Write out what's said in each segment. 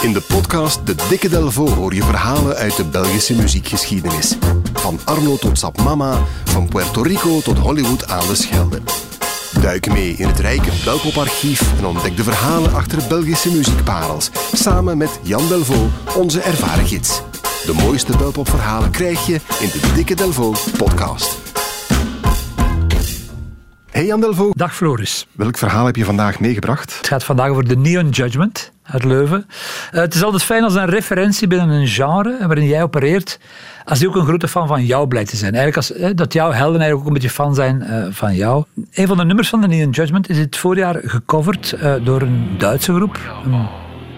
In de podcast De Dikke Delvo hoor je verhalen uit de Belgische muziekgeschiedenis. Van Arno tot Sap Mama, van Puerto Rico tot Hollywood aan de Schelde. Duik mee in het rijke Belpoparchief en ontdek de verhalen achter Belgische muziekparels. Samen met Jan Delvo, onze ervaren gids. De mooiste Belpopverhalen krijg je in de Dikke Delvo podcast. Hey Jan Delvo. Dag Floris. Welk verhaal heb je vandaag meegebracht? Het gaat vandaag over de Neon Judgment uit Leuven. Uh, het is altijd fijn als een referentie binnen een genre waarin jij opereert, als die ook een grote fan van jou blijkt te zijn. Eigenlijk als, eh, dat jouw helden eigenlijk ook een beetje fan zijn uh, van jou. Een van de nummers van de Neon Judgment is dit voorjaar gecoverd door een Duitse groep. Een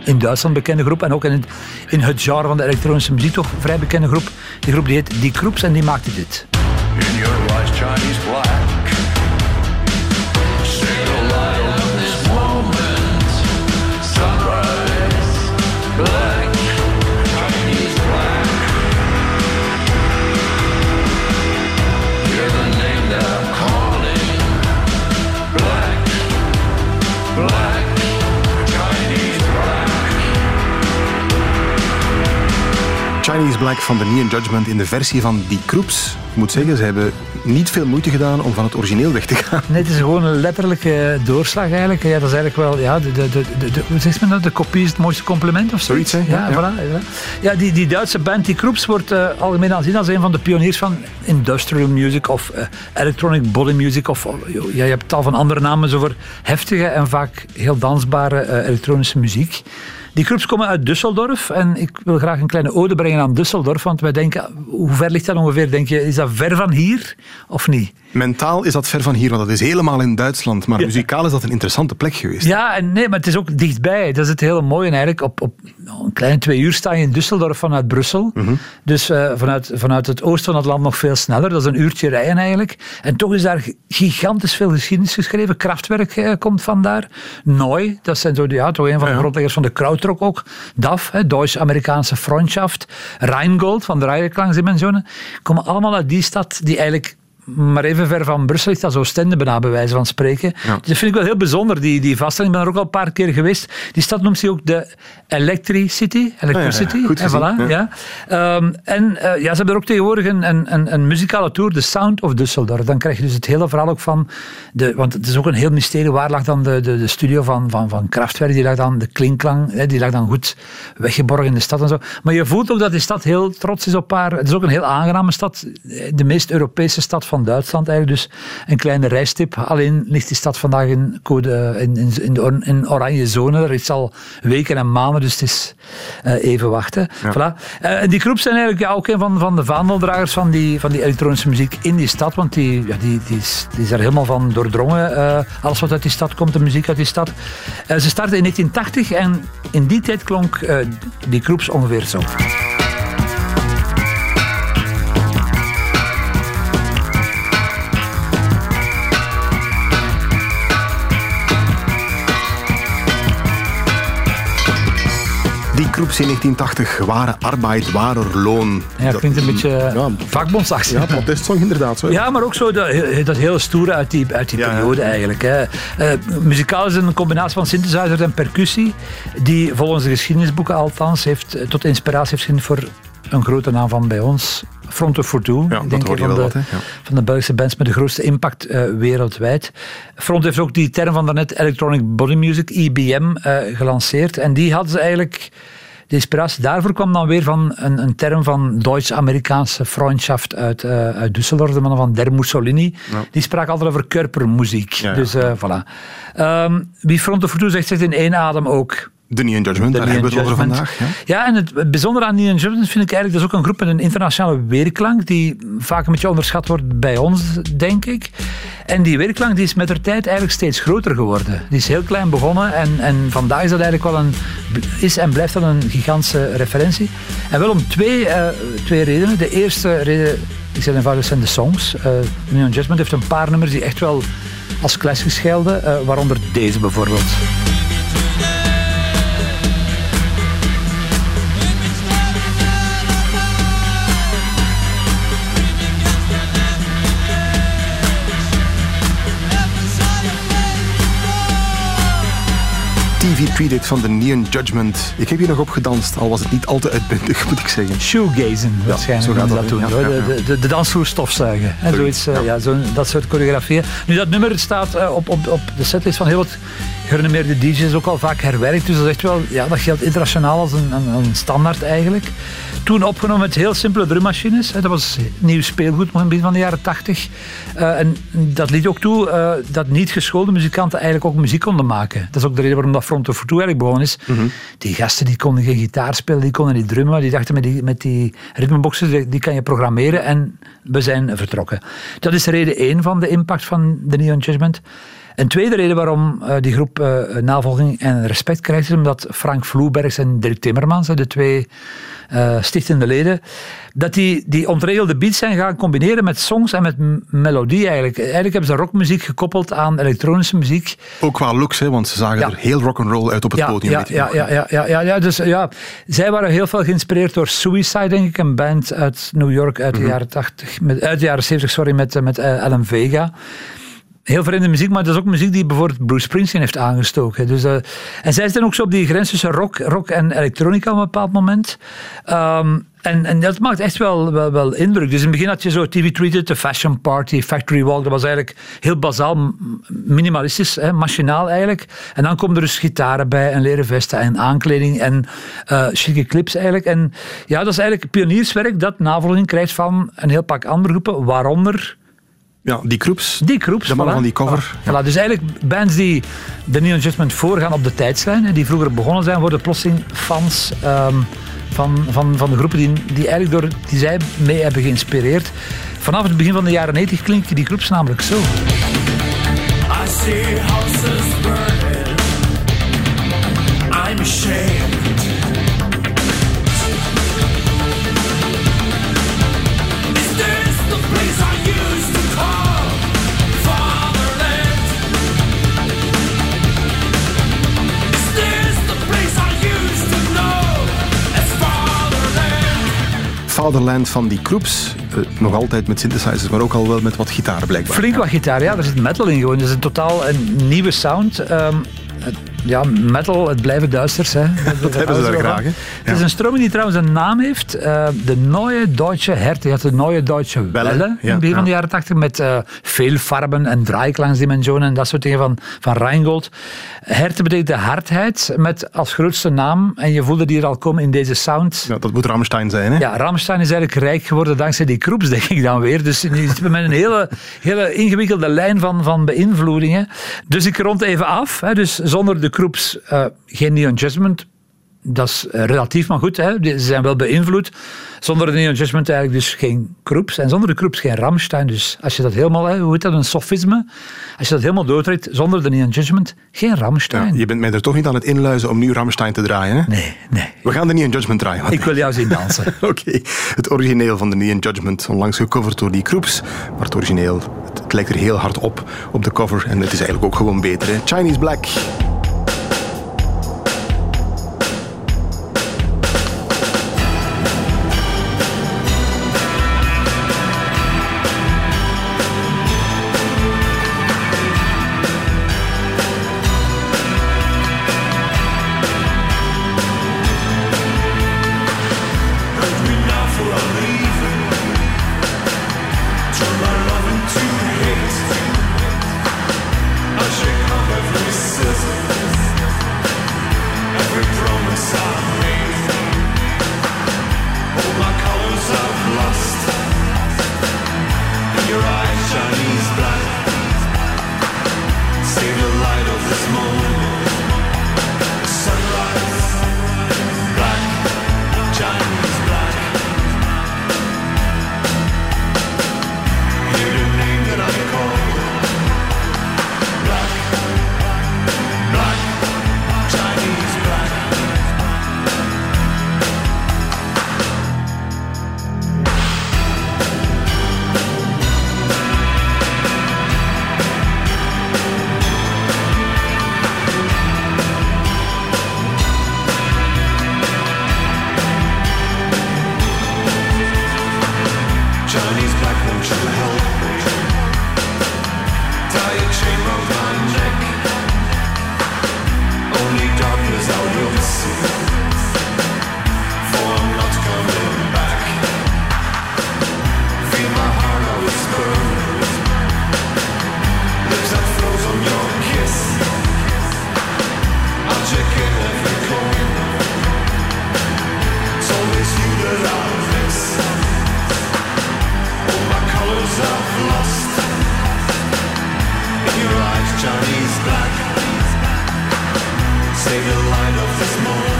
in Duitsland bekende groep en ook in het, in het genre van de elektronische muziek toch vrij bekende groep. Die groep die heet Die Kroeps en die maakte dit. In your eyes, Chinese black. Chinese Black van The Neon Judgment in de versie van Die Kroeps. Ik moet zeggen, ze hebben niet veel moeite gedaan om van het origineel weg te gaan. Nee, het is gewoon een letterlijke doorslag eigenlijk. Ja, dat is eigenlijk wel, ja, de, de, de, de, hoe zegt men dat? De kopie is het mooiste compliment of zoiets. Zoiets, ja. Ja, Voilà, ja. die, die Duitse band, die Kroeps, wordt uh, algemeen aanzien als een van de pioniers van industrial music of uh, electronic body music. Of, ja, je hebt tal van andere namen zo voor heftige en vaak heel dansbare uh, elektronische muziek. Die groeps komen uit Düsseldorf en ik wil graag een kleine ode brengen aan Düsseldorf, want wij denken, hoe ver ligt dat ongeveer? Denk je, is dat ver van hier of niet? Mentaal is dat ver van hier, want dat is helemaal in Duitsland. Maar muzikaal is dat een interessante plek geweest. Ja, en nee, maar het is ook dichtbij. Dat is het hele mooie eigenlijk. Op, op een kleine twee uur sta je in Düsseldorf vanuit Brussel. Mhm. Dus uh, vanuit, vanuit het oosten van het land nog veel sneller. Dat is een uurtje rijden eigenlijk. En toch is daar gigantisch veel geschiedenis geschreven. Kraftwerk uh, komt vandaar. Neu, dat zijn zo, ja, toch een van de ja. grondleggers van de krautrock ook. DAF, Duits-Amerikaanse Freundschaft. Rheingold van de Rijkklangsdimensionen. Komen allemaal uit die stad die eigenlijk maar even ver van Brussel ligt dat zo stende bijna, bij wijze van spreken. Dus dat vind ik wel heel bijzonder, die, die vaststelling. Ik ben er ook al een paar keer geweest. Die stad noemt zich ook de Electricity. Electricity. Ja, ja. Goed en, voilà, ja. Um, en uh, ja, ze hebben er ook tegenwoordig een, een, een, muzikale tour, The Sound of Düsseldorf. Dan krijg je dus het hele verhaal ook van... De, want het is ook een heel mysterie. Waar lag dan de, de, de studio van, van, van Kraftwerk? Die lag dan, de klinklang, hè, die lag dan goed weggeborgen in de stad en zo. Maar je voelt ook dat die stad heel trots is op haar... Het is ook een heel aangename stad. De meest Europese stad van Duitsland eigenlijk. Dus een kleine reistip. Alleen ligt die stad vandaag in, code, in, in, in, de, in oranje zone. Er is al weken en maanden, dus het is uh, even wachten. Ja. Voilà. Uh, die groep zijn eigenlijk ja, ook een van, van de vaandeldragers van die, van die elektronische muziek in die stad. Want die, ja, die, die, is, die is er helemaal van doordrongen. Uh, alles wat uit die stad komt, de muziek uit die stad. ze startte in 1980 en in die tijd klonk die groeps ongeveer zo. In 1980 waren arbeid, waren loon. Ja, dat klinkt een beetje ja, vakbondsactie. Ja, protestsong inderdaad. Zo. Ja, maar ook zo dat, dat hele stoere uit die, uit die ja, periode eigenlijk. Hè. Uh, muzikaal is een combinatie van synthesizer en percussie, die volgens de geschiedenisboeken althans heeft, tot inspiratie heeft gezien voor een grote naam van bij ons, Front of Fortune. Ja, denk ik, van, de, wat, ja. van de Belgische bands met de grootste impact uh, wereldwijd. Front heeft ook die term van daarnet, Electronic Body Music, EBM, uh, gelanceerd. En die hadden ze eigenlijk... De inspiratie daarvoor kwam dan weer van een, een term van Duits-Amerikaanse Freundschaft uit, uh, uit Düsseldorf, de man van Der Mussolini. Ja. Die sprak altijd over körpermuziek. Ja, dus voilà. Um, wie Front of Fortune zegt, zegt in één adem ook de Neon Judgment, daar hebben we het over vandaag. Ja, ja en het bijzondere aan Neon Judgment vind ik eigenlijk, dat is ook een groep met een internationale weerklank, die vaak een beetje onderschat wordt bij ons, denk ik. En die weerklank die is met de tijd eigenlijk steeds groter geworden. Die is heel klein begonnen en, en vandaag is dat eigenlijk wel een, is en blijft dat een gigantische referentie. En wel om twee, uh, twee redenen. De eerste reden, ik zeg eenvoudig, zijn de songs. Uh, Neon Judgment heeft een paar nummers die echt wel als classics gelden, uh, waaronder deze bijvoorbeeld. TV tweede van de Neon Judgment. Ik heb hier nog op gedanst, al was het niet al te uitbundig, moet ik zeggen. Shoegazen, waarschijnlijk. zo gaat dat, doen. de, de, de, dansvloer stofzuigen. En zoiets, ja. ja zo, dat soort choreografieën. Nu, dat nummer staat uh, op, op, op de setlist van heel wat gerenommeerde DJ's ook al vaak herwerkt. Dus dat, is echt wel, ja, dat geldt internationaal als een, een, een standaard eigenlijk. Toen opgenomen met heel simpele drummachines. Dat was nieuw speelgoed, begin van de jaren tachtig. Uh, en dat liet ook toe uh, dat niet geschoolde muzikanten eigenlijk ook muziek konden maken. Dat is ook de reden waarom dat Front of Two eigenlijk begonnen is. Mm -hmm. Die gasten die konden geen gitaar spelen, die konden niet drummen. Die dachten met die, met die ritmeboxen, die, die kan je programmeren en we zijn vertrokken. Dat is reden één van de impact van de Neon Judgment. Een tweede reden waarom uh, die groep uh, navolging en respect krijgt, is omdat Frank Vloebergs en Dirk Timmermans, de twee uh, stichtende leden, dat die, die ontregelde beats zijn gaan combineren met songs en met melodie eigenlijk. Eigenlijk hebben ze rockmuziek gekoppeld aan elektronische muziek. Ook qua looks, hè, want ze zagen ja. er heel rock'n'roll uit op het ja, podium. Ja, ja, ja, ja, ja, ja, ja, dus ja, zij waren heel veel geïnspireerd door Suicide, denk ik, een band uit New York uit de jaren 80, met, uit de jaren 70, sorry, met, met Alan Vega heel vreemde muziek, maar dat is ook muziek die bijvoorbeeld Bruce Springsteen heeft aangestoken. Dus, uh, en zij zijn ook zo op die grens tussen rock, rock en elektronica op een bepaald moment. Um, en, en dat maakt echt wel, wel, wel indruk. Dus in het begin had je zo TV Treated, de Fashion Party, Factory Walk. Dat was eigenlijk heel bazaal, minimalistisch, hè, machinaal eigenlijk. En dan komen er dus gitaren bij en leren vesten en aankleding en uh, chique clips eigenlijk. En ja, dat is eigenlijk pionierswerk dat navolging krijgt van een heel pak andere groepen, waaronder... Ja, die groeps. Die groeps. De mannen voilà. van die cover. Voilà. Voilà. Dus eigenlijk bands die de Neon Judgment voorgaan op de tijdslijn, die vroeger begonnen zijn, worden plotseling fans um, van, van, van de groepen die, die, eigenlijk door, die zij mee hebben geïnspireerd. Vanaf het begin van de jaren 90 klinken die groeps namelijk zo. I see houses burning. I'm ashamed. Fatherland van die Kroeps. Uh, nog altijd met synthesizers, maar ook al wel met wat gitaar blijkbaar. Flink wat gitaar, ja. Er zit metal in gewoon. Is een totaal een nieuwe sound. Um, ja, metal, het blijven duisters. Hè. Dat, dat hebben ze daar graag. Ja. Het is een stroming die trouwens een naam heeft. Uh, de Neue Deutsche Härte. Je had de Neue Deutsche Welle, Welle in het begin ja. van de jaren 80 met uh, veel farben en draaiklangsdimensionen en dat soort dingen van, van Rheingold. Härte betekent de hardheid met als grootste naam. En je voelde die er al komen in deze sound. Ja, dat moet Rammstein zijn, hè? Ja, Rammstein is eigenlijk rijk geworden dankzij die kroeps, denk ik dan weer. Dus nu zitten met een hele, hele ingewikkelde lijn van, van beïnvloedingen. Dus ik rond even af. Hè. Dus zonder de groeps uh, geen Neon Judgment. Dat is uh, relatief, maar goed. Hè. Ze zijn wel beïnvloed. Zonder de Neon Judgment eigenlijk dus geen groeps. En zonder de groeps geen Rammstein. Dus als je dat helemaal, hè, hoe heet dat, een sofisme. Als je dat helemaal doortrekt, zonder de Neon Judgment, geen Rammstein. Ja, je bent mij er toch niet aan het inluizen om nu Rammstein te draaien, hè? Nee, nee. We gaan de Neon Judgment draaien. Ik wil jou zien dansen. Oké. Okay. Het origineel van de Neon Judgment, onlangs gecoverd door die groeps. Maar het origineel, het, het lijkt er heel hard op, op de cover. En het is eigenlijk ook gewoon beter, hè? Chinese Black. this morning.